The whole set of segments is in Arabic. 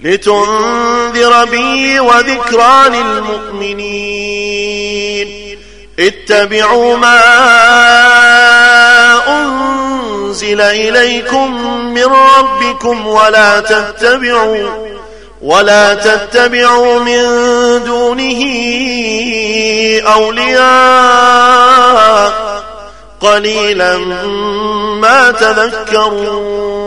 لتنذر به وذكرى للمؤمنين. اتبعوا ما أنزل إليكم من ربكم ولا تتبعوا ولا تتبعوا من دونه أولياء. قليلا ما تذكرون.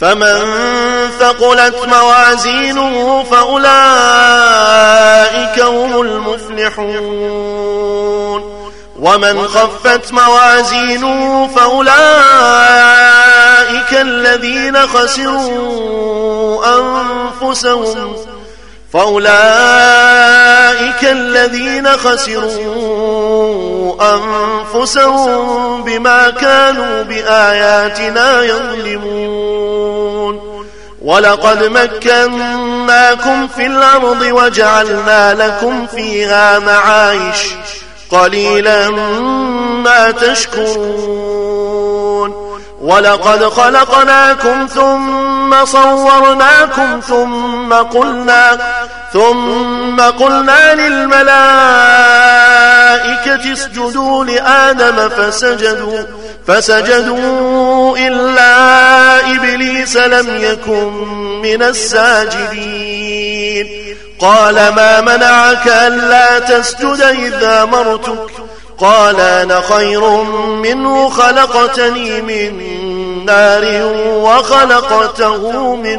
فمن ثقلت موازينه فأولئك هم المفلحون. ومن خفت موازينه فأولئك الذين خسروا أنفسهم. فأولئك الذين خسروا أنفسهم بما كانوا بآياتنا يظلمون. ولقد مكناكم في الأرض وجعلنا لكم فيها معايش قليلا ما تشكرون. ولقد خلقناكم ثم صورناكم ثم قلنا ثم قلنا للملائكة اسجدوا لآدم فسجدوا فسجدوا إلا إبليس لم يكن من الساجدين. قال ما منعك ألا تسجد إذا مرتك؟ قال أنا خير منه خلقتني من نار وخلقته من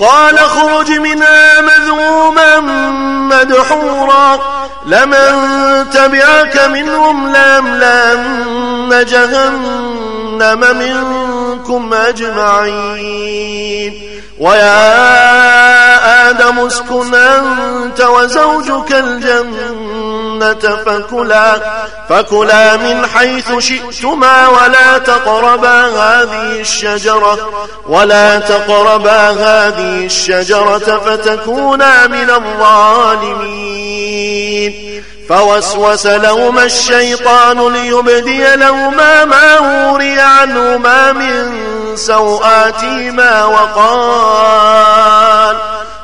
قال اخرج منها مذموما مدحورا. لمن تبعك منهم لاملأن جهنم منكم أجمعين. ويا آدم اسكن أنت وزوجك الجنة فكلا, فكلا من حيث شئتما ولا تقربا هذه الشجرة ولا تقربا هذه الشجرة فتكونا من الظالمين. فوسوس لهما الشيطان ليبدي لهما ما وري عنهما من سوآتهما وقال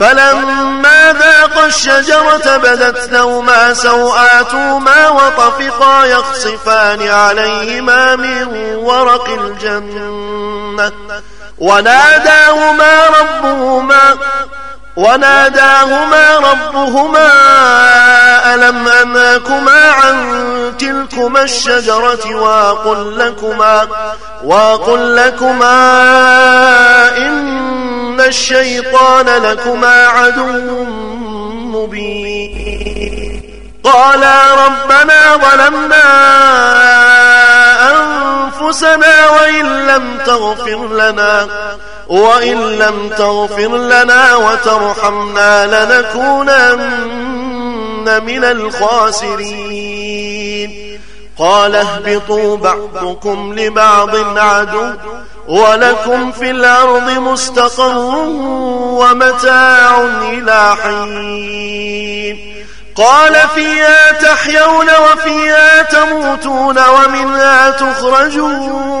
فلما ذاق الشجرة بدت لهما سوآتهما وطفقا يخصفان عليهما من ورق الجنة. وناداهما ربهما وناداهما ربهما ألم أناكما عن تلكما الشجرة وأقل لكما, وأقل لكما إن الشيطان لكما عدو مبين. قالا ربنا ظلمنا أنفسنا وإن لم تغفر لنا وإن لم تغفر لنا وترحمنا لنكونن من الخاسرين. قال اهبطوا بعضكم لبعض عدو ولكم في الأرض مستقر ومتاع إلى حين. قال فيها تحيون وفيها تموتون ومنها تخرجون.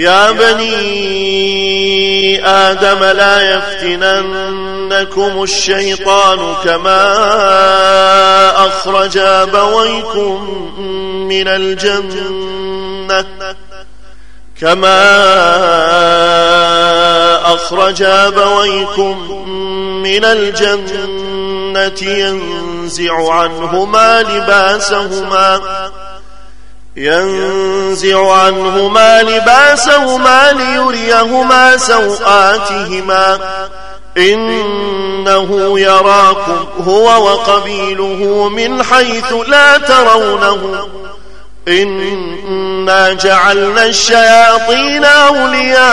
يا بني آدم لا يفتننكم الشيطان كما أخرج أبويكم من الجنة كما أخرج أبويكم من الجنة ينزع عنهما لباسهما ينزع عنهما لباسهما ليريهما سوآتهما. إنه يراكم هو وقبيله من حيث لا ترونه. إنا جعلنا الشياطين أولياء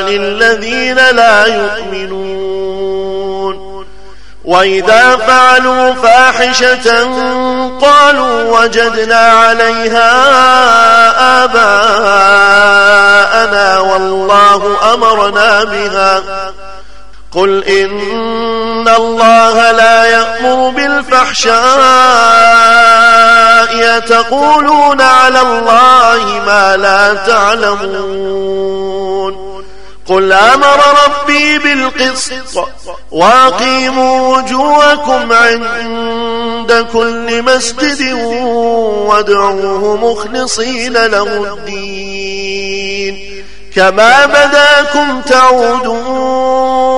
للذين لا يؤمنون. وإذا فعلوا فاحشة قالوا وجدنا عليها آباءنا والله أمرنا بها. قل إن الله لا يأمر بالفحشاء. تقولون على الله ما لا تعلمون. قل أمر ربي بالقسط وأقيموا وجوهكم عند كل مسجد وادعوه مخلصين له الدين. كما بداكم تعودون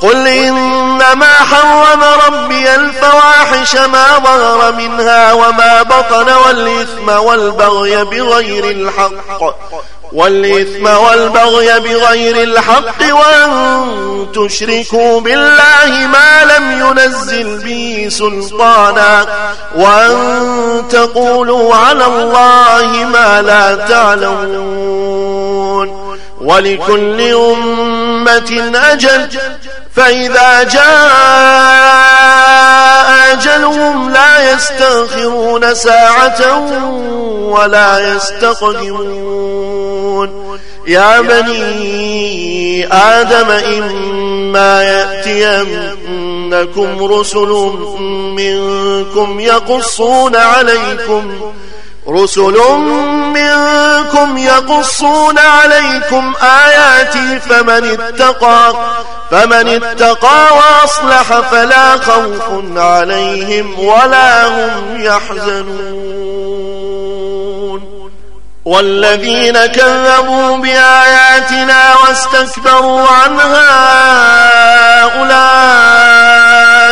قل إنما حرم ربي الفواحش ما ظهر منها وما بطن والإثم والبغي بغير الحق. والإثم والبغي بغير الحق وأن تشركوا بالله ما لم ينزل سلطانا. وأن تقولوا على الله ما لا تعلمون. ولكل أمة أجل فإذا جاء أجلهم لا يستغفرون ساعة ولا يستقدمون. يا بني آدم إما يأتينكم رسل منكم يقصون عليكم رسل منكم يقصون عليكم آياتي فمن اتقى فمن اتقى وأصلح فلا خوف عليهم ولا هم يحزنون. والذين كذبوا بآياتنا واستكبروا عنها أولئك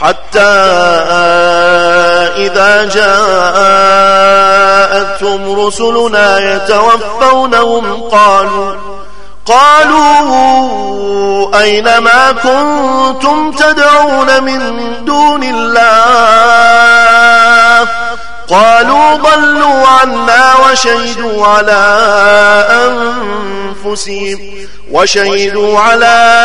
حتى إذا جاءتهم رسلنا يتوفونهم قالوا قالوا أين ما كنتم تدعون من دون الله؟ قالوا ضلوا عنا وشهدوا على أنفسهم وشهدوا على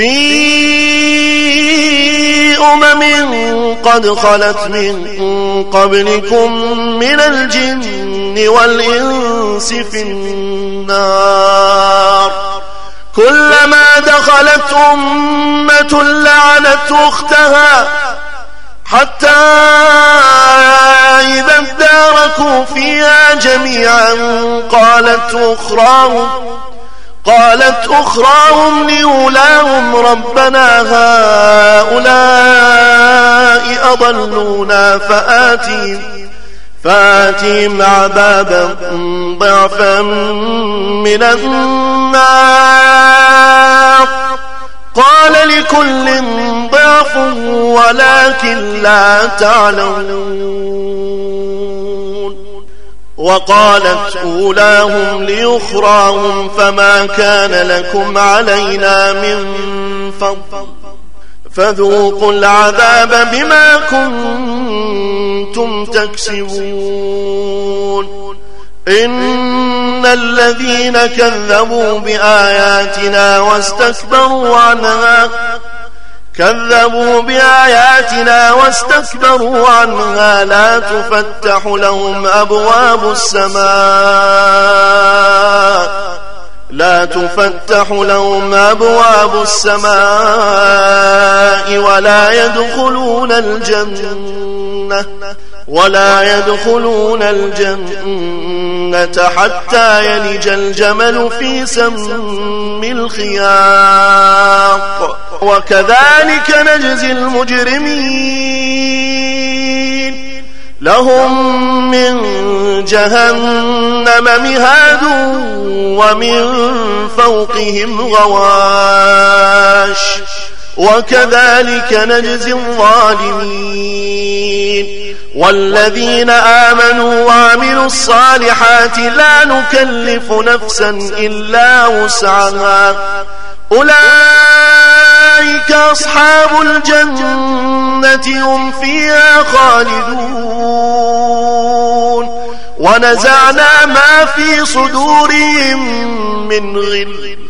في أمم قد خلت من قبلكم من الجن والإنس في النار. كلما دخلت أمة لعنت أختها حتى إذا اداركوا فيها جميعا قالت أخراهم قالت أخراهم لأولاهم ربنا هؤلاء أضلونا فآتهم فآتهم عذابا ضعفا من النار. قال لكل ضعف ولكن لا تعلمون. وقالت أولاهم ليخراهم فما كان لكم علينا من فضل فذوقوا العذاب بما كنتم تكسبون إن الذين كذبوا بآياتنا واستكبروا عنها كذبوا بآياتنا واستكبروا عنها. لا تفتح لهم أبواب السماء. لا تفتح لهم أبواب السماء ولا يدخلون الجنة. ولا يدخلون الجنة حتى يلج الجمل في سم الخياط. وكذلك نجزي المجرمين. لهم من جهنم مهاد ومن فوقهم غواش. وكذلك نجزي الظالمين. والذين آمنوا وعملوا الصالحات لا نكلف نفسا إلا وسعها. أولئك أصحاب الجنة هم فيها خالدون. ونزعنا ما في صدورهم من غل.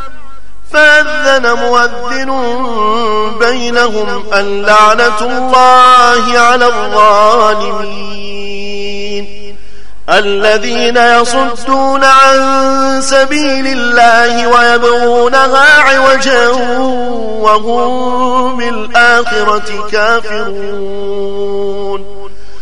فأذن مؤذن بينهم اللعنة الله على الظالمين. الذين يصدون عن سبيل الله ويبغونها عوجا وهم بالآخرة كافرون.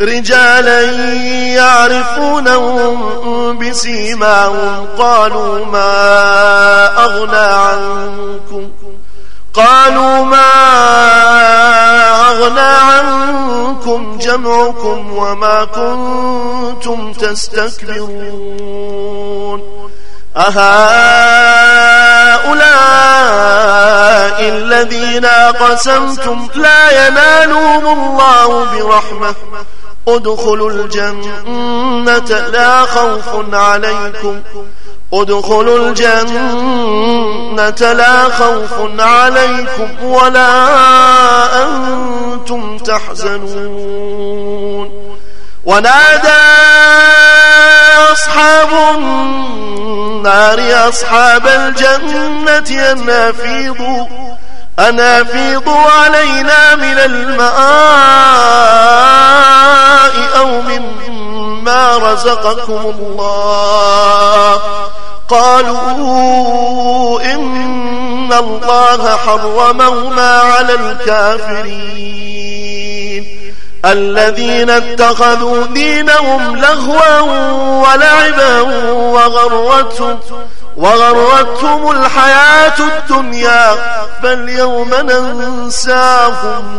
رجالا يعرفونهم بسيماهم قالوا ما أغنى عنكم قالوا ما أغنى عنكم جمعكم وما كنتم تستكبرون أهؤلاء الذين قسمتم لا ينالهم الله برحمة ادخلوا الجنة لا خوف عليكم. ادخلوا الجنة لا خوف عليكم ولا أنتم تحزنون. ونادى أصحاب النار أصحاب الجنة أن أفيضوا أن أفيضوا علينا من أو مما رزقكم الله قالوا إن الله حرمهما على الكافرين الذين اتخذوا دينهم لهوا ولعبا وغرتهم وغرتهم الحياة الدنيا فاليوم ننساهم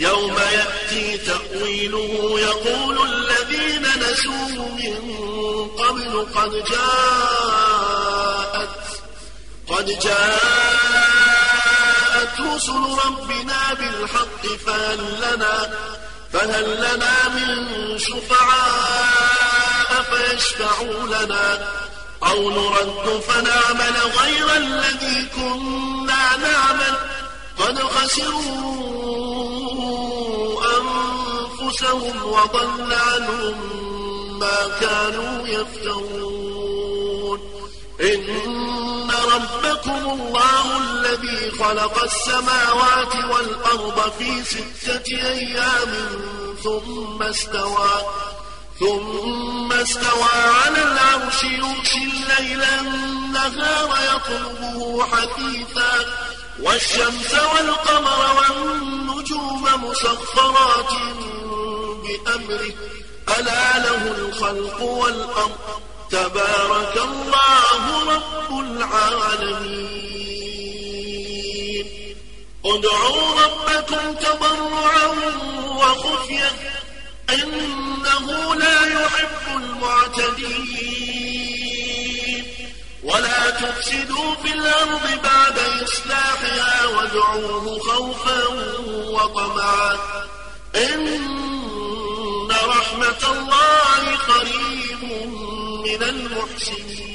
يوم يأتي تأويله يقول الذين نسوه من قبل قد جاءت قد جاءت رسل ربنا بالحق فهل لنا فهل لنا من شفعاء فيشفعوا لنا أو نرد فنعمل غير الذي كنا نعمل قد خسروا أنفسهم وضل عنهم ما كانوا يفترون. إن ربكم الله الذي خلق السماوات والأرض في ستة أيام ثم استوى ثم استوى على العرش يغشي الليل النهار يطلبه حثيثا والشمس والقمر والنجوم مسخرات بأمره ألا له الخلق والأمر. تبارك الله رب العالمين. ادعوا ربكم تضرعا وخفيا. إنه لا يحب المعتدين. ولا تفسدوا في الأرض بعد إصلاحها وادعوه خوفا وطمعا. إن رحمة الله قريب من المحسنين.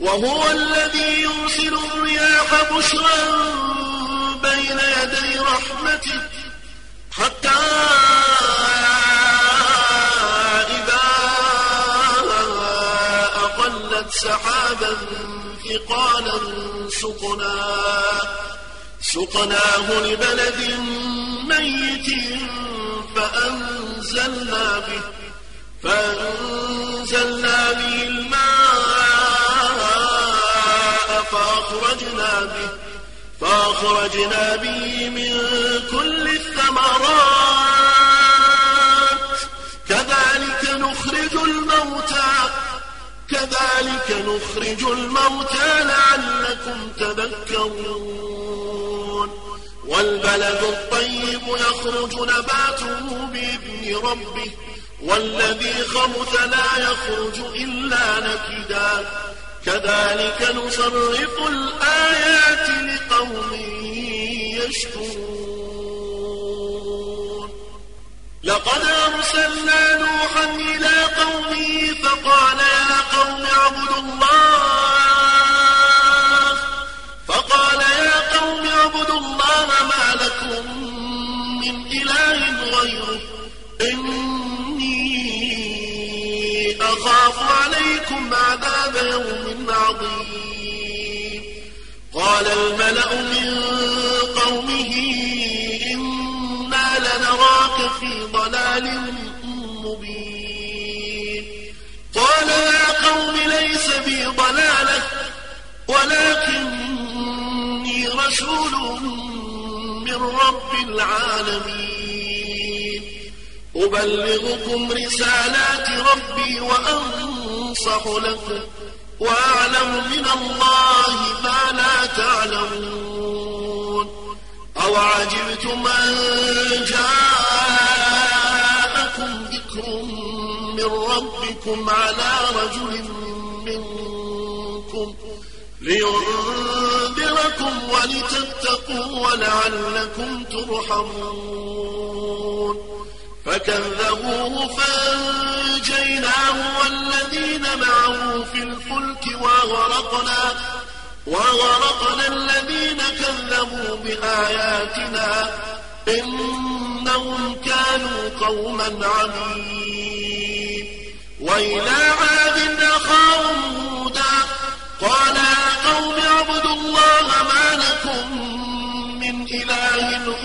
وهو الذي يرسل الرياح بشرا بين يدي رحمته. حتى إذا أقلت سحابا ثقالا سقناه سقناه لبلد ميت فأنزلنا به فأنزلنا به الماء فأخرجنا به فأخرجنا به من كل الثمرات. كذلك نخرج الموتى كذلك نخرج الموتى لعلكم تذكرون. والبلد الطيب يخرج نباته بإذن ربه والذي خبث لا يخرج إلا نكدا. كذلك نصرف الآيات لقوم يشكرون. لقد أرسلنا نوحا إلى قومه فقال يا قوم اعبدوا الله اعبدوا الله ما لكم من إله غيره. إني أخاف عليكم عذاب يوم عظيم. قال الملأ من قومه إنا لنراك في ضلال مبين. قال يا قوم ليس بي ضلالة ولكني رسول من رب العالمين. أبلغكم رسالات ربي وأنصح لكم وأعلم من الله ما لا تعلمون. أو عجبتم أن جاءكم ذكر من ربكم على رجل منكم لينذركم ولتتقوا ولعلكم ترحمون. فكذبوه فأنجيناه والذين معه في الفلك وغرقنا وغرقنا الذين كذبوا بآياتنا. إنهم كانوا قوما عمين. وإلى عاد أخاهم هودا قال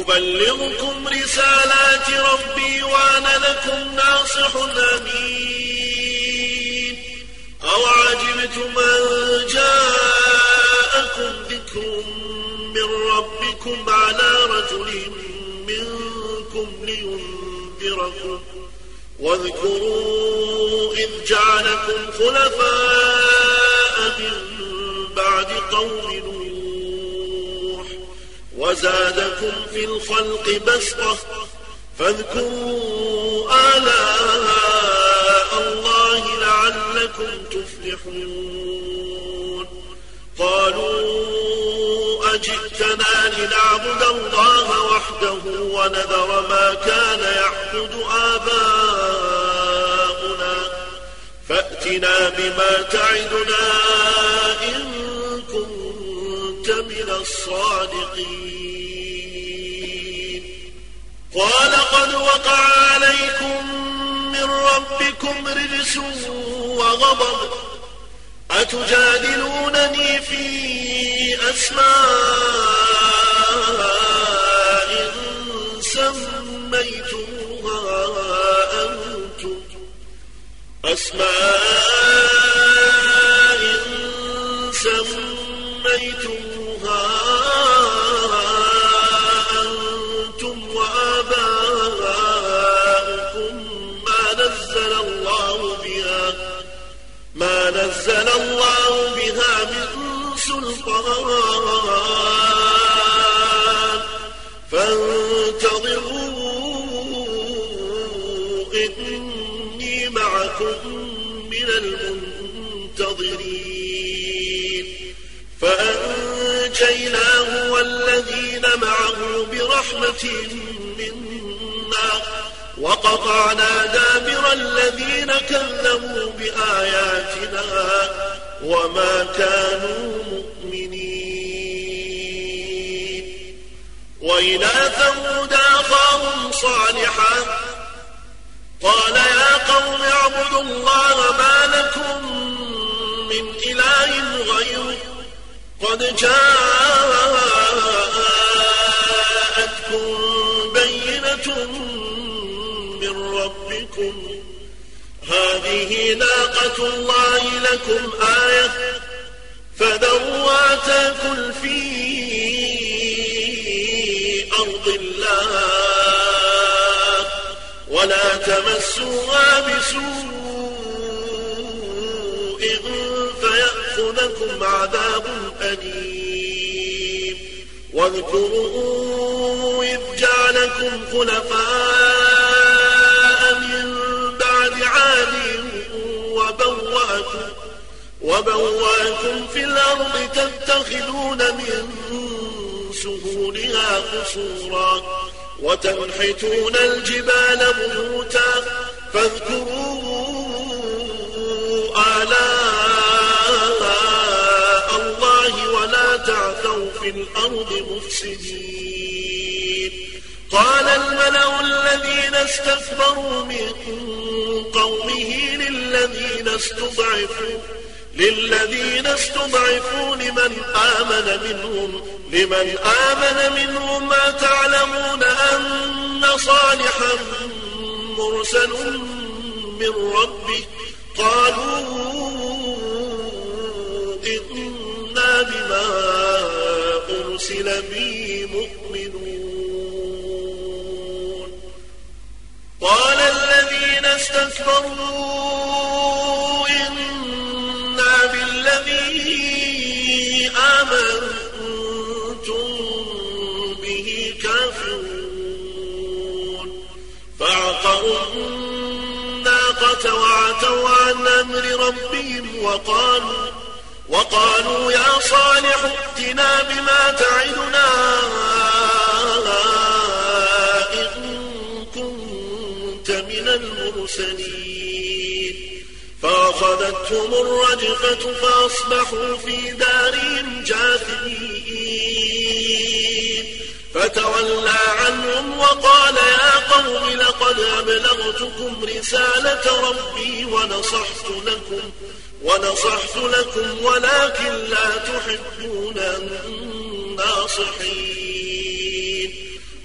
أبلغكم رسالات ربي وأنا لكم ناصح أمين. أو عجبتم أن جاءكم ذكر من ربكم على رجل منكم لينذركم. واذكروا إذ جعلكم خلفاء من بعد قوم نوح. وزادكم في الخلق بسطة فاذكروا آلاء الله لعلكم تفلحون. قالوا أجئتنا لنعبد الله وحده ونذر ما كان يعبد آباؤنا. فأتنا بما تعدنا إن كنت من الصادقين. قال قد وقع عليكم من ربكم رجس وغضب. أتجادلونني في أسماء سميتموها أنتم. أسماء سميتموها نزل الله بها من سلطان. فانتظروا إني معكم من المنتظرين. فأنجيناه والذين معه برحمة منا. وقطعنا دابر الذين كذبوا بآياتنا وما كانوا مؤمنين. وإلى ثمود أخاهم صالحا قال يا قوم اعبدوا الله ما لكم من إله غيره قد جاءتكم ربكم هذه ناقة الله لكم آية فذروا تاكل في أرض الله ولا تمسوها بسوء فيأخذكم عذاب أليم. واذكروا إذ جعلكم خلفاء وبوأكم وبواكم في الأرض تتخذون من سهولها قصورا وتنحتون الجبال بيوتا فاذكروا آلاء الله ولا تعثوا في الأرض مفسدين. قال الملأ الذين استكبروا من قومه للذين استضعفوا للذين استضعفوا لمن آمن منهم لمن آمن منهم ما تعلمون أن صالحا مرسل من ربه. قالوا إنا بما أرسل به مؤمنون. قال الذين استكبروا إنا بالذي آمنتم به كافرون. فعقروا الناقة وعتوا عن أمر ربهم وقالوا وقالوا يا صالح ائتنا بما تعدنا فأخذتهم الرجفة فأصبحوا في دارهم جاثمين. فتولى عنهم وقال يا قوم لقد أبلغتكم رسالة ربي ونصحت لكم ونصحت لكم ولكن لا تحبون الناصحين.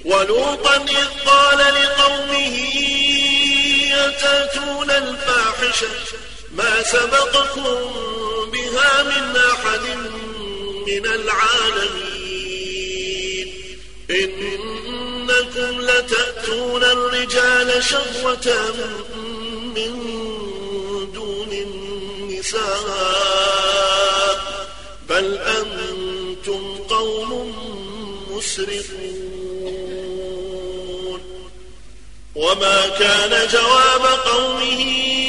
ولوطا إذ قال لقومه أتأتون الفاحشة؟ ما سبقكم بها من أحد من العالمين. إنكم لتأتون الرجال شهوة من دون النساء بل أنتم قوم مسرفون. وما كان جواب قومه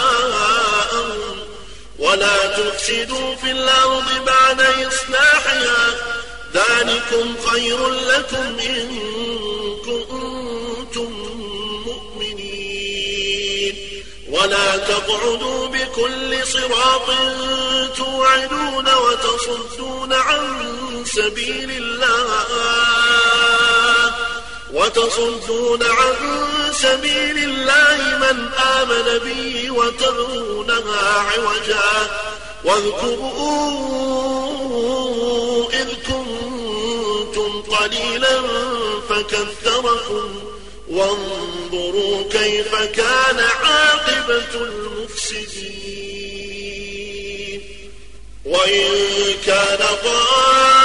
ولا تفسدوا في الأرض بعد إصلاحها. ذلكم خير لكم إن كنتم مؤمنين. ولا تقعدوا بكل صراط توعدون وتصدون عن سبيل الله. وتصدون عن سبيل الله من آمن به وتبغونها عوجا واذكروا إذ كنتم قليلا فكثركم وانظروا كيف كان عاقبة المفسدين. وإن كان طائفة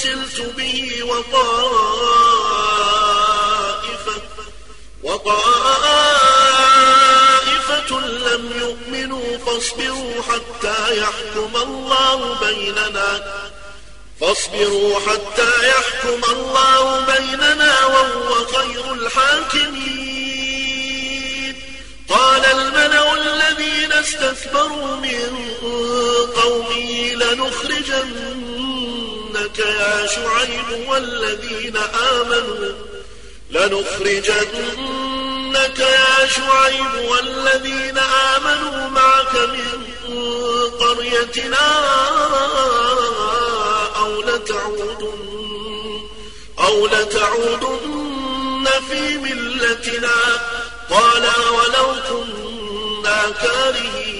أرسلت به وطائفة وطائفة لم يؤمنوا فاصبروا حتى يحكم الله بيننا فاصبروا حتى يحكم الله بيننا وهو خير الحاكمين. قال الملأ الذين استكبروا من قومه لنخرجنك يا شعيب والذين آمنوا. لنخرجنك يا شعيب والذين آمنوا معك من قريتنا أو لتعودن أو لتعودن في ملتنا. قال ولو كنا كارهين.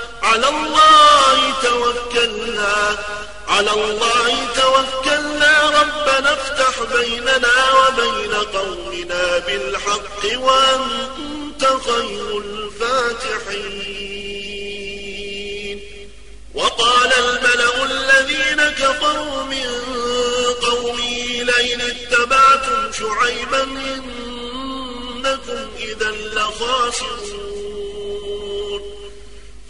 على الله توكلنا. على الله توكلنا ربنا افتح بيننا وبين قومنا بالحق وأنت خير الفاتحين. وقال الملأ الذين كفروا من قومه لئن اتبعتم شعيبا إنكم إذا لخاسرون.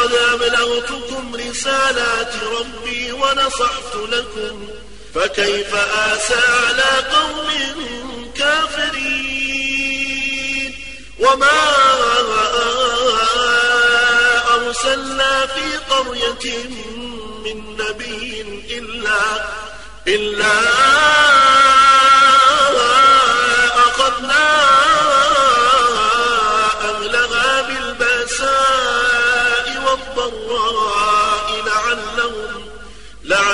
لقد أبلغتكم رسالات ربي ونصحت لكم فكيف آسى على قوم كافرين؟ وما أرسلنا في قرية من نبي إلا إلا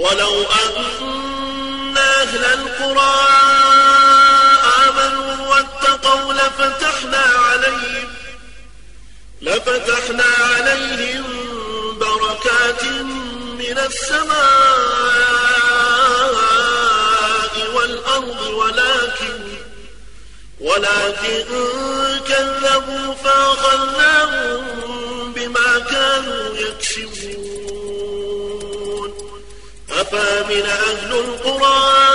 ولو أن أهل القرى آمنوا واتقوا لفتحنا عليهم لفتحنا عليهم بركات من السماء والأرض ولكن ولكن كذبوا فأخذناهم أهل القرى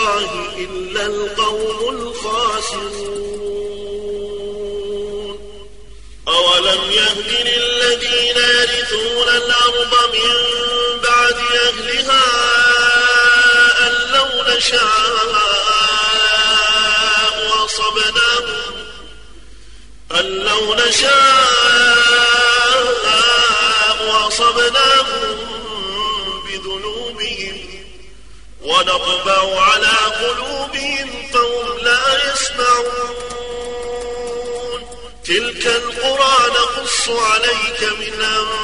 الله إلا القوم الخاسرون. أولم يهد للذين يرثون الأرض من بعد أهلها أن لو نشاء أصبناهم أن لو نشاء أصبناهم ونطبع على قلوبهم فهم لا يسمعون. تلك القرى نقص عليك من أنبائها.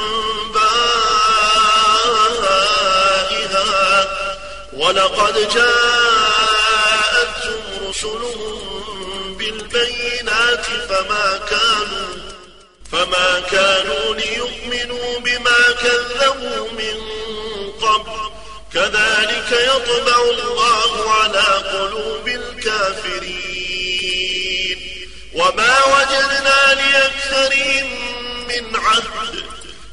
ولقد جاءتهم رسلهم بالبينات فما كانوا فما كانوا ليؤمنوا بما كذبوا من قبل. كذلك يطبع الله على قلوب الكافرين. وما وجدنا لأكثرهم من عهد.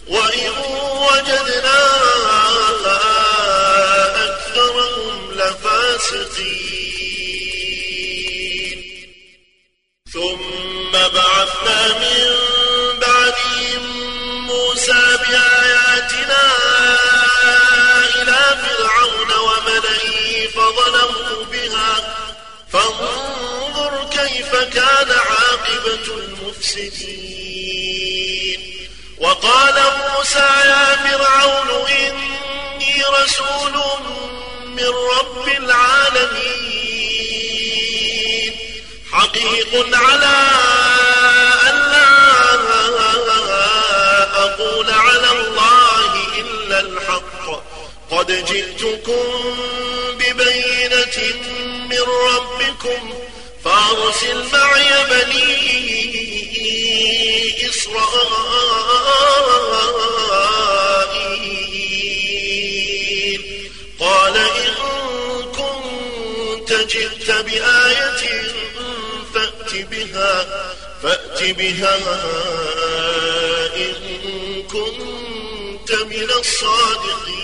وإن وجدنا أكثرهم لفاسقين. ثم بعثنا من بعدهم موسى بآياتنا فظلموا بها. فانظر كيف كان عاقبة المفسدين. وقال موسى يا فرعون إني رسول من رب العالمين. حقيق على أن لا أقول على الله إلا الحق. قد جئتكم من ربكم فأرسل معي بني إسرائيل. قال إن كنت جئت بآية فأت بها فأت بها إن كنت من الصادقين.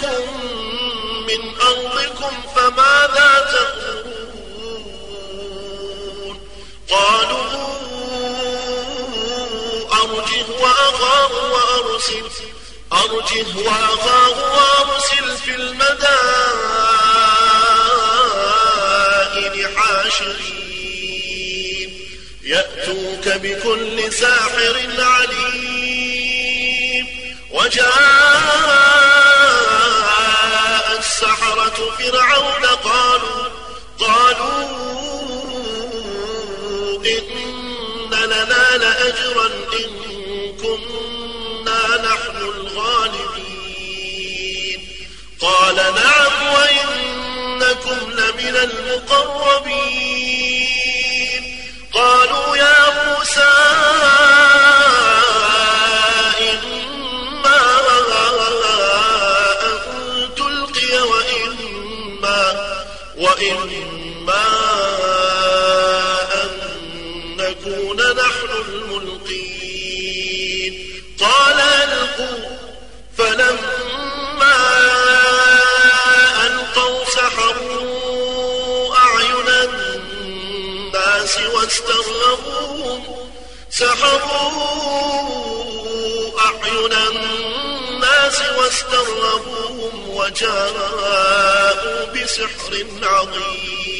يخرجكم من أرضكم فماذا تأمرون قالوا أرجه وأخاه وأرسل أرجه وأخاه وأرسل في المدائن حاشرين. يأتوك بكل ساحر عليم. وجاء فرعون قالوا قالوا إن لنا لأجرا إن كنا نحن الغالبين. قال نعم وإنكم لمن المقربين. قالوا يا موسى وإما أن نكون نحن الملقين قال ألقوا فلما ألقوا سحروا أعين الناس سحروا أعين الناس واستغربوهم وجاءوا بسحر عظيم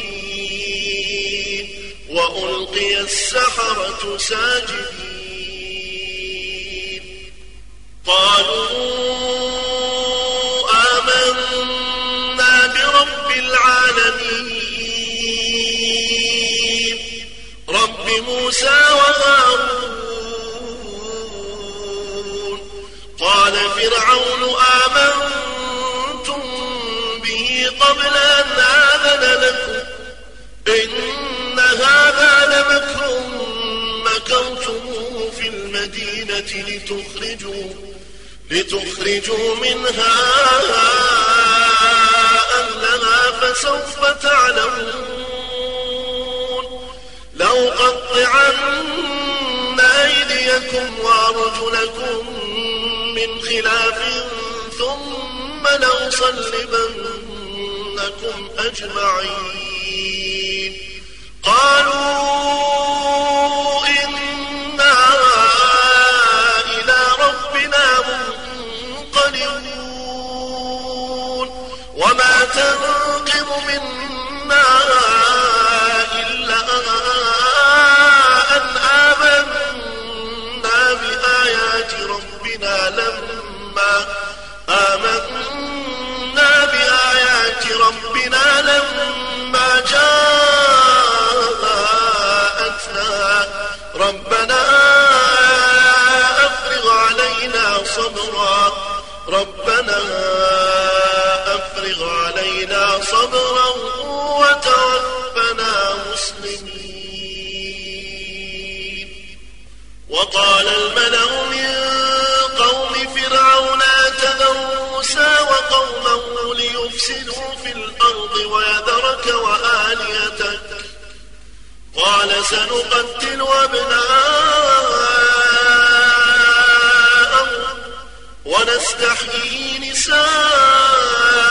وألقي السحرة ساجدين. قالوا آمنا برب العالمين. رب موسى وهارون. قال فرعون آمنتم به قبل أن آذن لكم؟ إن هذا لمكر مكرتموه في المدينة لتخرجوا لتخرجوا منها أهلها فسوف تعلمون. لو قطعن أيديكم وأرجلكم من خلاف ثم لأصلبنكم أجمعين. قالوا إنا إلى ربنا منقلبون وما تنقم منا إلا أن آمنا بآيات ربنا لما آمنا بآيات ربنا صبرا وتوفنا مسلمين. وقال الملأ من قوم فرعون أتذر موسى وقومه ليفسدوا في الأرض ويذرك وآليتك قال سنقتل أبناءهم ونستحيي نساءهم.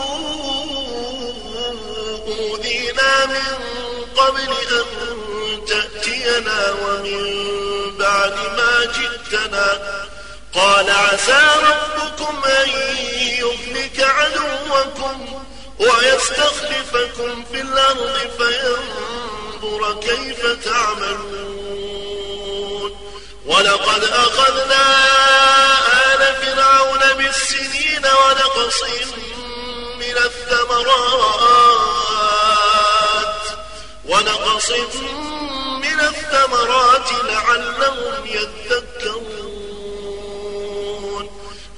أوذينا من قبل أن تأتينا ومن بعد ما جئتنا. قال عسى ربكم أن يهلك عدوكم ويستخلفكم في الأرض فينظر كيف تعملون. ولقد أخذنا آل فرعون بالسنين ونقص من الثمرات ونقص من الثمرات لعلهم يذكرون.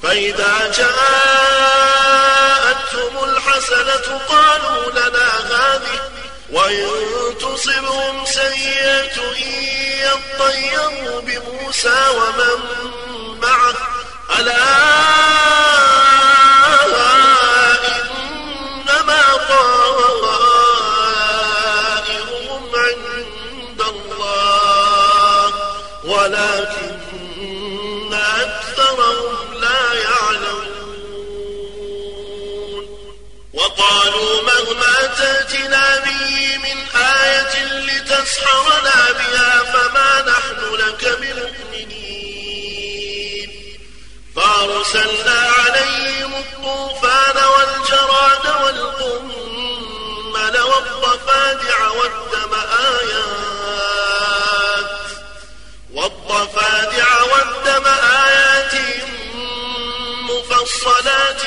فإذا جاءتهم الحسنة قالوا لنا هذه وإن تصبهم سيئة يطيروا بموسى ومن معه. تسحرنا مفصلات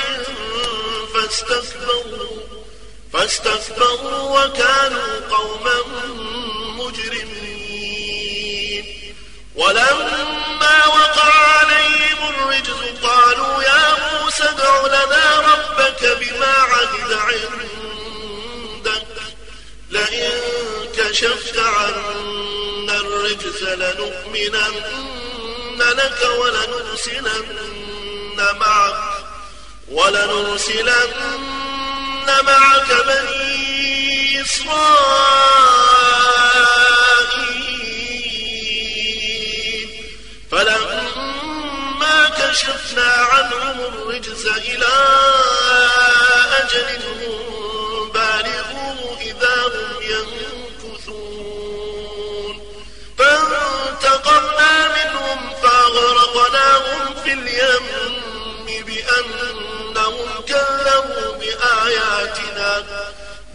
فاستكبروا فاستكبروا وكانوا قوما مجرمين. ولما وقع عليهم الرجز قالوا يا موسى ادع لنا ربك بما عهد عندك. لئن كشفت عنا الرجز لنؤمنن لك ولنرسلن معك. ولنرسلن معك بني إسرائيل. فلما كشفنا عنهم الرجز إلى أجل هم بالغوه إذا هم ينكثون. فانتقمنا منهم فأغرقناهم في اليم بأنهم كذبوا بآياتنا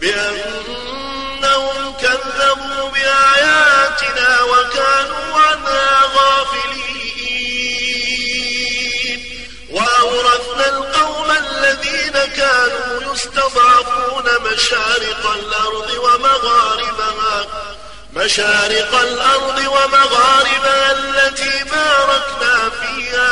بأنهم كذبوا بآياتنا وكانوا عنها غافلين. وأورثنا القوم الذين كانوا يستضعفون مشارق الأرض ومغاربها مشارق الأرض ومغاربها التي باركنا فيها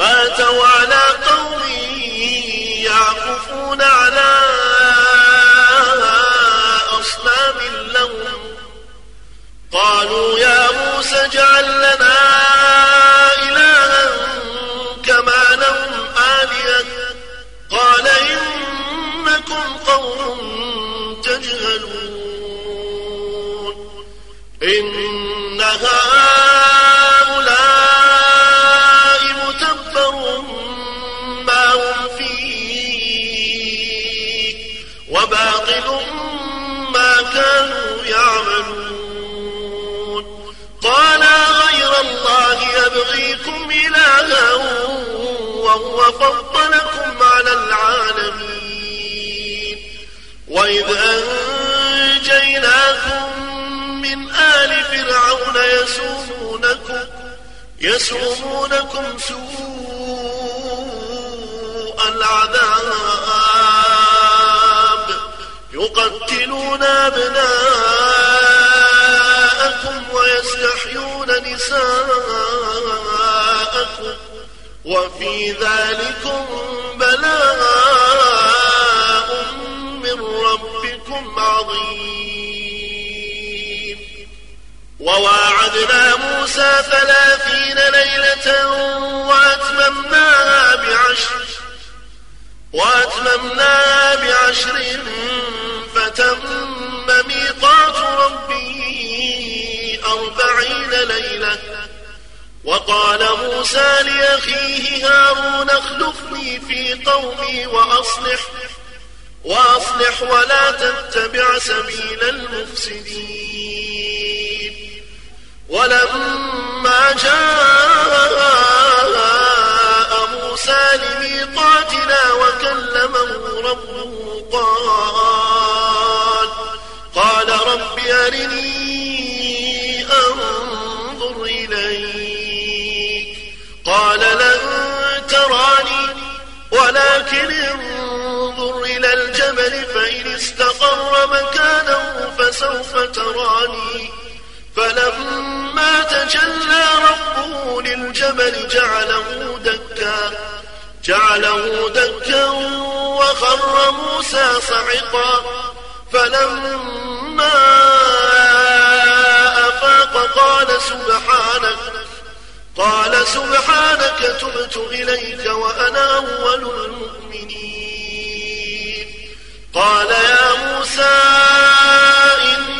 فأتوا على قوم يعكفون على أصنام لهم. قالوا يا موسى اجعل لنا وباطل ما كانوا يعملون. قال غير الله يبغيكم إلها وهو فضلكم على العالمين. وإذ أنجيناكم من آل فرعون يسومونكم يسومونكم سوء العذاب. يقتلون أبناءكم ويستحيون نساءكم وفي ذلكم بلاء من ربكم عظيم. وواعدنا موسى ثلاثين ليلة وأتممناها بعشر. وأتممناها بعشر فتم ميقات ربي أربعين ليلة. وقال موسى لأخيه هارون اخلفني في قومي وأصلح وأصلح ولا تتبع سبيل المفسدين. ولما جاء موسى لميقاتنا وكلمه ربه قال قال رب أرني أنظر إليك. قال لا ولكن انظر إلى الجبل فإن استقر مكانه فسوف تراني. فلما تجلى ربه للجبل جعله دكا جعله دكا وخر موسى صعقا. فلما أفاق قال سبحانك قال سبحانك تبت إليك وأنا أول المؤمنين. قال يا موسى إني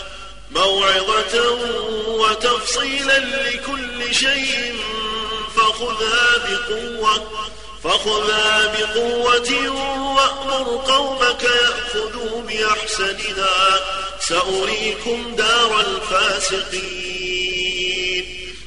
موعظة وتفصيلا لكل شيء فخذها بقوة فخذها بقوة وأمر قومك يأخذوا بأحسنها. سأريكم دار الفاسقين.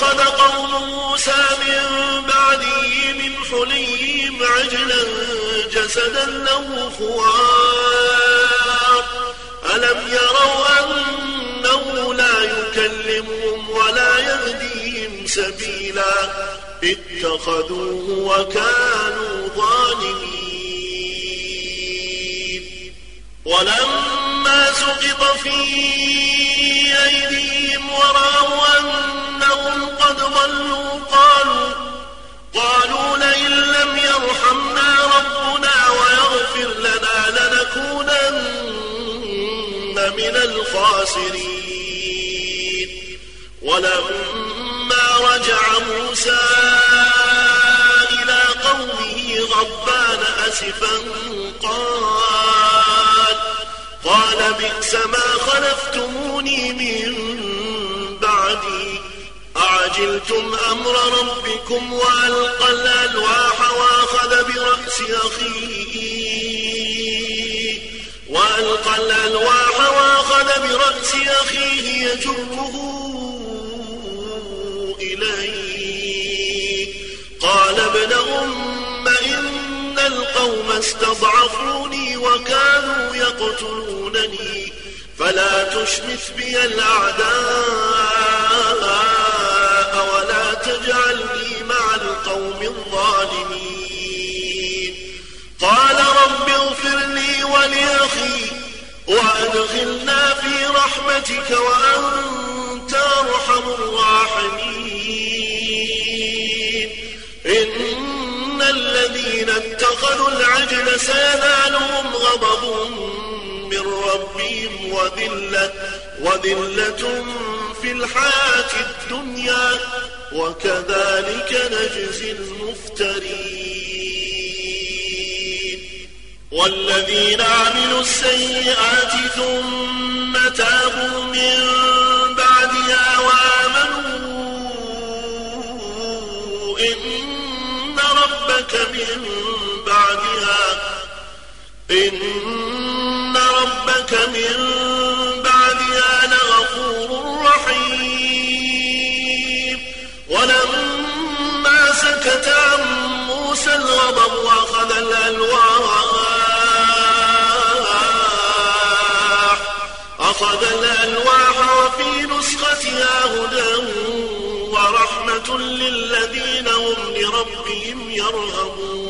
واتخذ قوم موسى من بعده من حليهم عجلا جسدا له خوار ألم يروا أنه لا يكلمهم ولا يهديهم سبيلا. اتخذوه وكانوا ظالمين. ولما سقط في أيديهم ورأوا قد ضلوا قالوا قالوا لئن لم يرحمنا ربنا ويغفر لنا لنكونن من الخاسرين. ولما رجع موسى إلى قومه غضبان أسفا قال قال بئس ما خلفتموني من أعجلتم أمر ربكم وألقى الألواح وأخذ برأس أخيه. وألقى الألواح وأخذ برأس أخيه يجره إليه. قال ابن أم إن القوم استضعفوني وكانوا يقتلونني فلا تشمث بي الأعداء. تجعلني مع القوم الظالمين. قال رب اغفر لي ولأخي وأدخلنا في رحمتك وأنت أرحم الراحمين. إن الذين اتخذوا العجل سينالهم غضب من ربهم وذلة, وذلة في الحياة الدنيا وكذلك نجزي المفترين. والذين عملوا السيئات ثم تابوا من بعدها وآمنوا إن ربك من بعدها إن ربك من بعدها لغفور رحيم. ولما سكت عن موسى الغضب وأخذ الألواح أخذ الألواح وفي نسختها هدى ورحمة للذين هم لربهم يرهبون.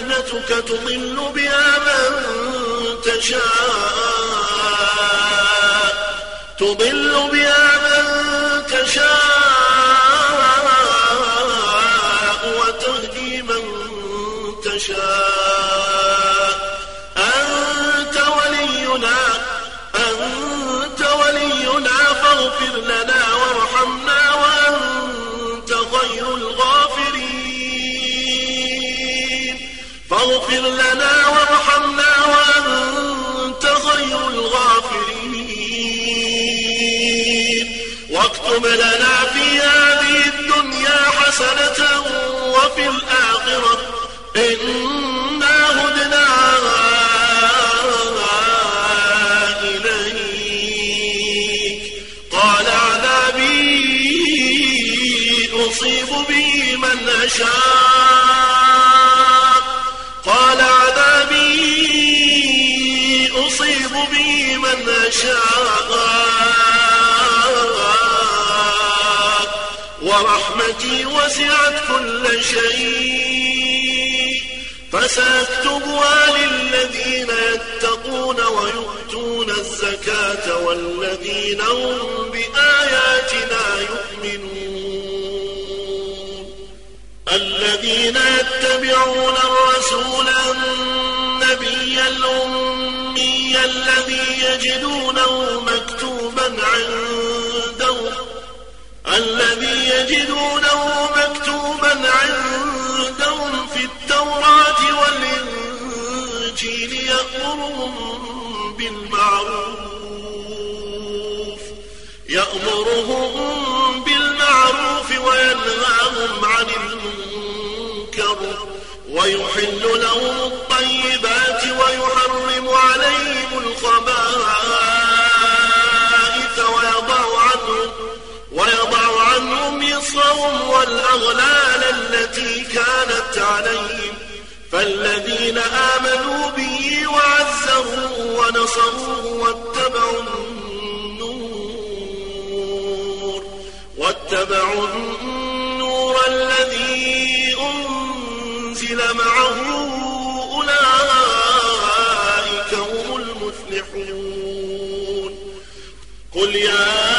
فتنتك تضل بها من تشاء. تضل بها من تشاء. واكتب لنا في هذه الدنيا حسنة وفي الآخرة إنا هدنا إليك. قال عذابي أصيب به من أشاء. قال عذابي أصيب به من أشاء. ورحمتي وسعت كل شيء. فسأكتبها للذين يتقون ويؤتون الزكاة والذين هم بآياتنا يؤمنون. الذين يتبعون الرسول النبي الأمي الذي يجدونه الذي يجدونه مكتوبا عندهم في التوراة والإنجيل يأمرهم بالمعروف يأمرهم بالمعروف وينهاهم عن المنكر ويحل لهم الطيبات ويحرم عليهم يصرهم والأغلال التي كانت عليهم فالذين آمنوا به وعزروه ونصروه واتبعوا النور واتبعوا النور الذي أنزل معه أولئك هم المفلحون. قل يا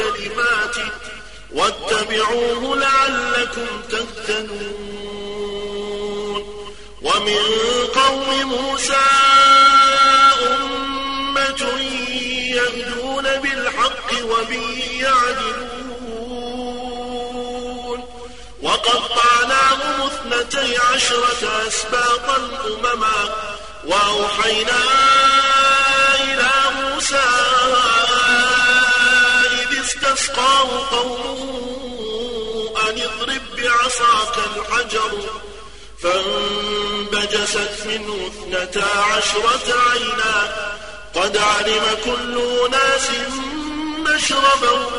وكلماته واتبعوه لعلكم تهتدون. ومن قوم موسى أمة يهدون بالحق وبه يعدلون. وقطعناهم اثنتي عشرة أسباطا أمما وأوحينا قومه أن اضرب بعصاك الحجر فانبجست منه اثنتا عشرة عينا قد علم كل أناس مشربهم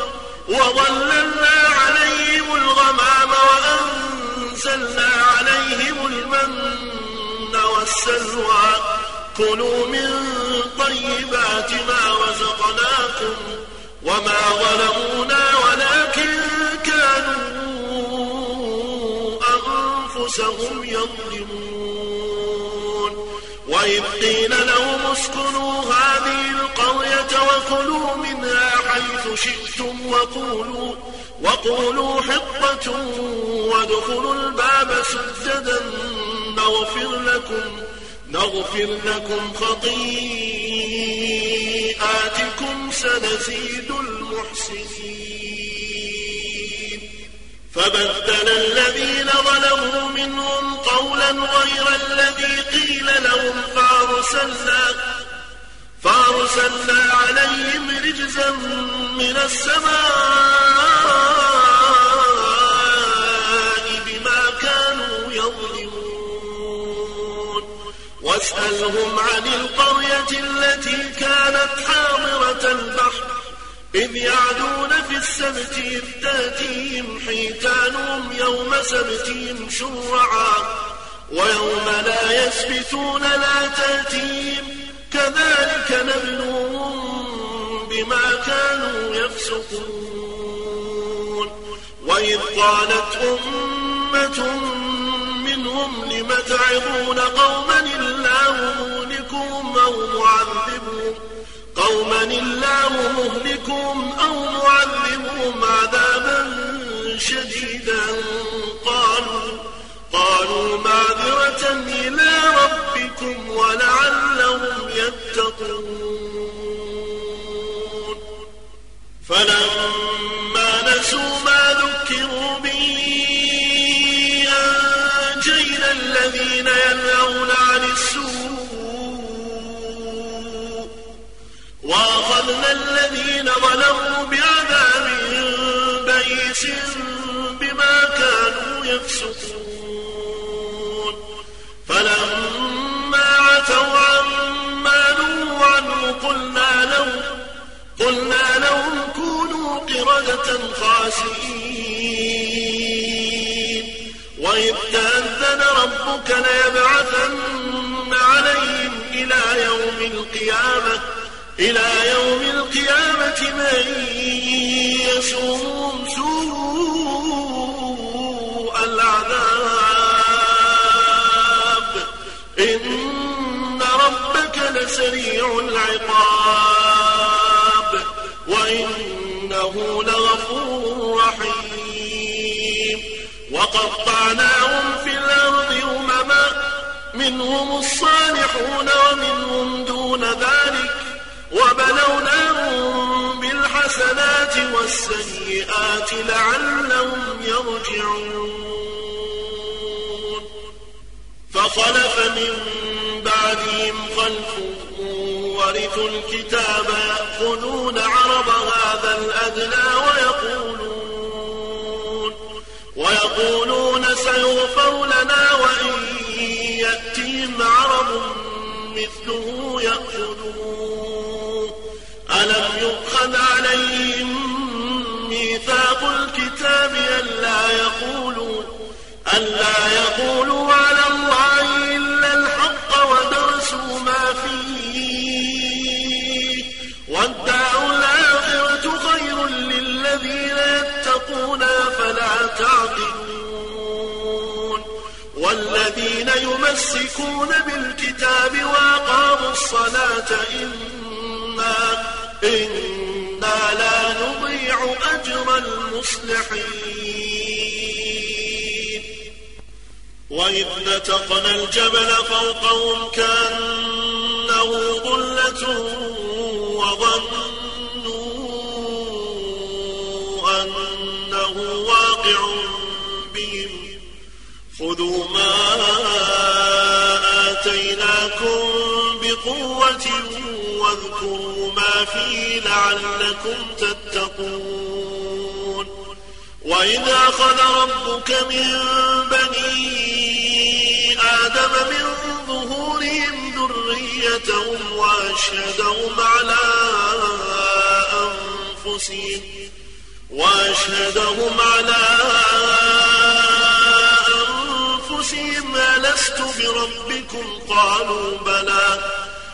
وظللنا عليهم الغمام وأنزلنا عليهم المن والسلوى. كلوا من طيبات ما رزقناكم وما ظلمونا أنفسهم يظلمون. وإذ قيل لهم اسكنوا هذه القرية وكلوا منها حيث شئتم وقولوا وقولوا حطة وادخلوا الباب سجدا نغفر لكم نغفر لكم خطيئاتكم سنزيد المحسنين. فبدل الذين ظلموا منهم قولا غير الذي قيل لهم فأرسلنا فأرسلنا عليهم رجزا من السماء بما كانوا يظلمون. واسألهم عن القرية التي كانت حاضرة البحر. إذ يعدون في السبت إذ تاتيهم حيتانهم يوم سبتهم شرعا ويوم لا يسبتون لا تأتيهم كذلك نبلوهم بما كانوا يفسقون وإذ قالت أمة منهم لم تعظون قوما الله مهلكهم أو معذبهم قوما الله مهلكهم أو معذبهم عذابا شديدا قالوا قالوا معذرة إلى ربكم ولعلهم يتقون. فلما نسوا ظلموا بعذاب بئيس بما كانوا يفسقون. فلما عتوا عما نهوا عنه قلنا لهم قلنا لهم كونوا قردة خاسئين وإذ تأذن ربك ليبعثن عليهم إلى يوم القيامة إلى يوم القيامة من يسوم سوء العذاب. إن ربك لسريع العقاب. وإنه لغفور رحيم. وقطعناهم في الأرض أمما. منهم الصالحون ومنهم دون ذلك. وبلوناهم بالحسنات والسيئات لعلهم يرجعون. فخلف من بعدهم خلف ورثوا الكتاب يأخذون عرض هذا الأدنى ويقولون ويقولون سيغفر لنا وإن يأتيهم عرض مثله يأخذوه ألم يؤخذ عليهم ميثاق الكتاب ألا يقولوا ألا يقولوا على الله إلا الحق ودرسوا ما فيه. والدار الآخرة خير للذين يتقون فلا تعقلون. والذين يمسكون بالكتاب وأقاموا الصلاة إنا إنا لا نضيع أجر المصلحين. وإذ نتقنا الجبل فوقهم كأنه ظلة وظنوا أنه واقع بهم. خذوا ما آتيناكم بقوة واذكروا ما فيه لعلكم تتقون وإذ أخذ ربك من بني آدم من ظهورهم ذريتهم وأشهدهم على أنفسهم وأشهدهم على أنفسهم ألست بربكم قالوا بلى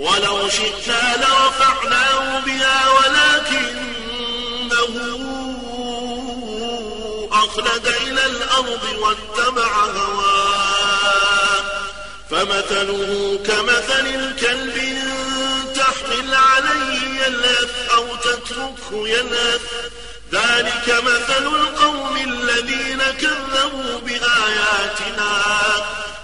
ولو شئنا لرفعناه بها ولكنه أخلد إلى الأرض واتبع هواه. فمثله كمثل الكلب تحمل عليه يلهث أو تتركه يلهث. ذلك مثل القوم الذين كذبوا بآياتنا.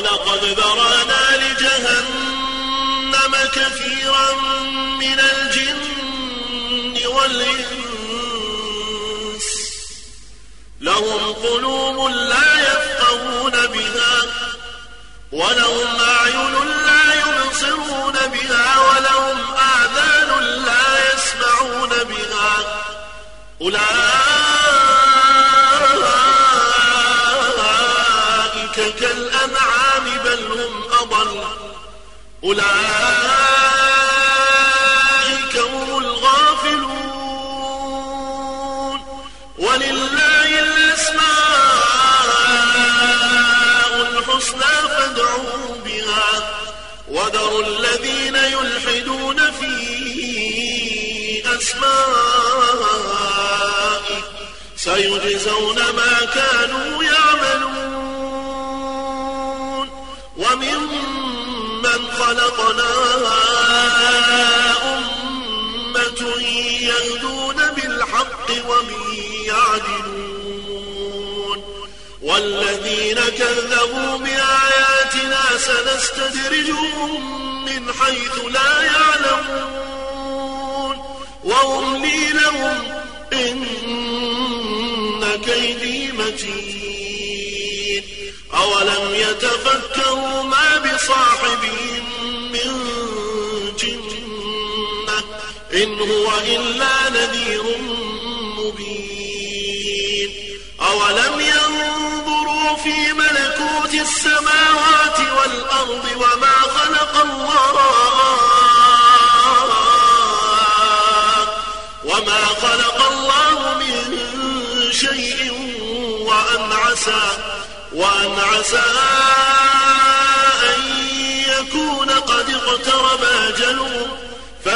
ولقد ذرأنا لجهنم كثيرا من الجن والإنس. لهم قلوب لا يفقهون بها ولهم أعين لا يبصرون بها ولهم آذان لا يسمعون بها. أولئك أولئك هم الغافلون. ولله الأسماء الحسنى فادعوه بها. وذروا الذين يلحدون في أسمائه. سيجزون ما كانوا يعملون وممن خلقنا أمة يهدون بالحق ومن يعدلون. والذين كذبوا بآياتنا سنستدرجهم من حيث لا يعلمون. وأملي لهم إن كيدي متين. أولم يتفكروا ما بصاحبهم من جنة إن هو إلا نذير مبين. أولم ينظروا في ملكوت السماوات والأرض وما خلق الله؟ وما خلق الله من شيء وأن عسى وأن عسى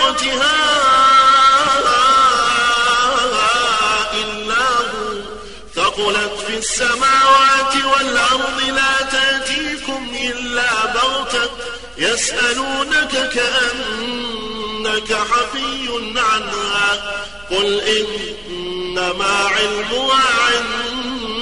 لوقتها إلا هو ثقلت في السماوات والأرض لا تأتيكم إلا بغتة. يسألونك كأنك حفي عنها. قل إنما علمها عند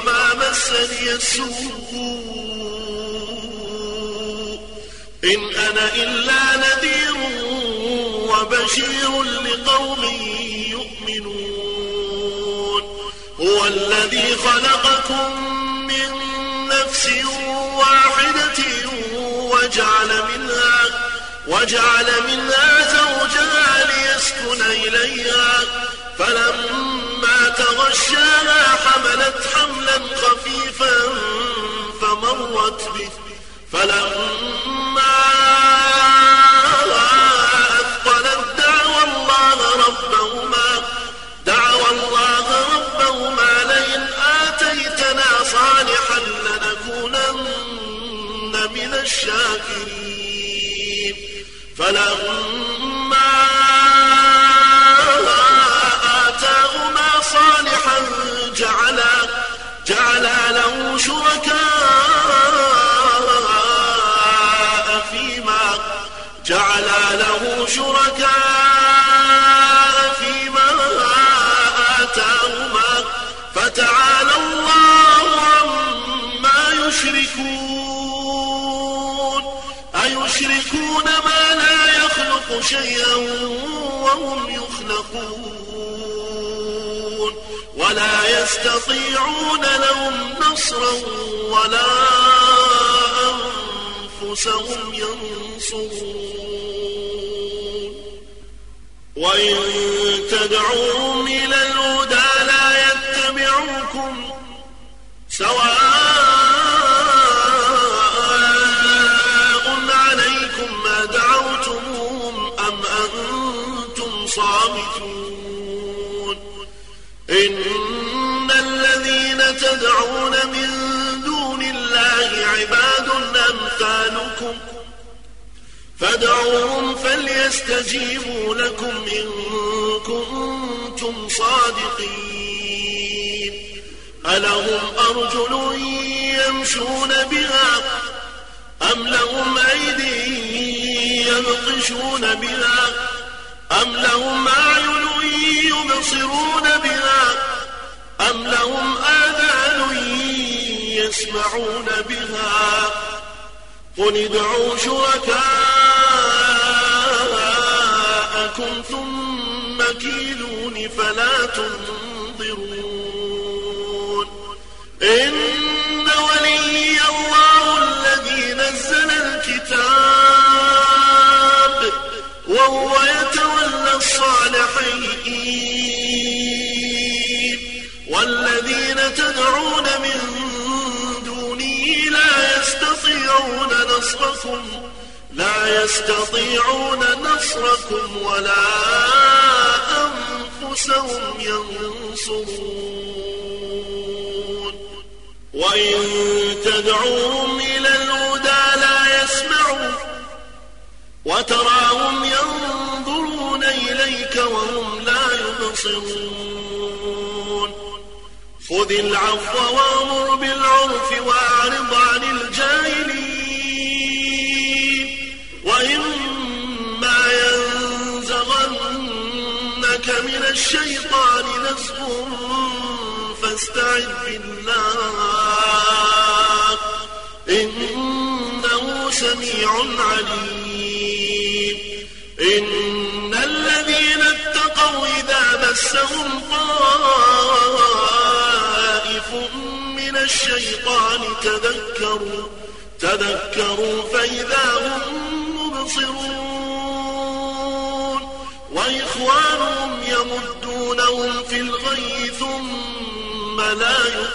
مسني السوء. إن أنا إلا نذير وبشير لقوم يؤمنون. هو الذي خلقكم من نفس واحدة وجعل منها وجعل منها زوجها ليسكن إليها. فلما تغشاها حملت حملا خفيفا فمرت به. فلما أثقلت دعوى الله ربهما دعوى الله ربهما لئن آتيتنا صالحا لنكونن من الشاكرين. فلما يخلقون ولا يستطيعون لهم نصرا ولا أنفسهم ينصرون. وإن تدعوهم إلى الهدى لا يتبعوكم سواء فادعوهم فليستجيبوا لكم إن كنتم صادقين. ألهم أرجل يمشون بها أم لهم أيدي يبطشون بها أم لهم أعين يبصرون بها أم لهم آذان يسمعون بها قل ادعوا شركاءكم ثم كيلون فلا تنظرون. إن ولي الله الذي نزل الكتاب وهو يتولى الصالحين. والذين تدعون من دونه لا يستطيعون نصركم لا يستطيعون نصركم ولا أنفسهم ينصرون. وإن تدعوهم إلى الهدى لا يسمعوا وتراهم ينظرون إليك وهم لا يبصرون. خذ العفو وأمر بالعرف واعرض فاستعذ بالله. إنه سميع عليم. إن الذين اتقوا إذا مسهم طائف من الشيطان تذكروا تذكروا فإذا هم مبصرون. وإخوانهم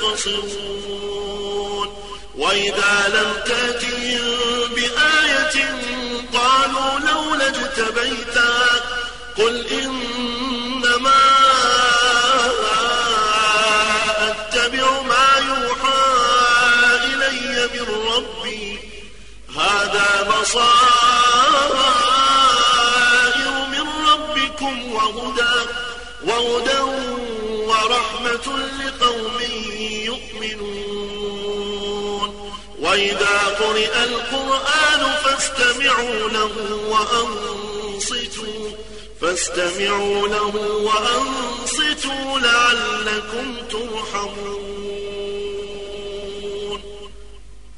لا يقصرون وإذا لم تأتهم بآية قالوا لولا اجتبيتها قل إنما أتبع ما يوحى إلي من ربي. هذا بصائر من ربكم وهدى وهدى ورحمة لقوم يؤمنون. وإذا قرئ القرآن فاستمعوا له وأنصتوا فاستمعوا له وأنصتوا لعلكم ترحمون.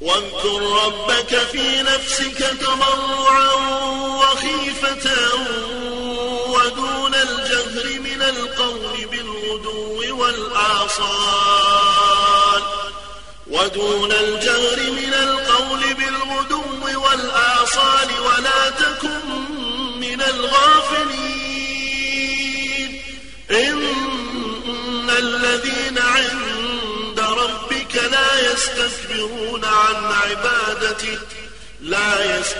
واذكر ربك في نفسك تضرعا وخيفة والآصال ودون الجهر من القول بالغدو والآصال ولا تكن من الغافلين. إن الذين عند ربك لا يستكبرون عن عبادته لا يستكبرون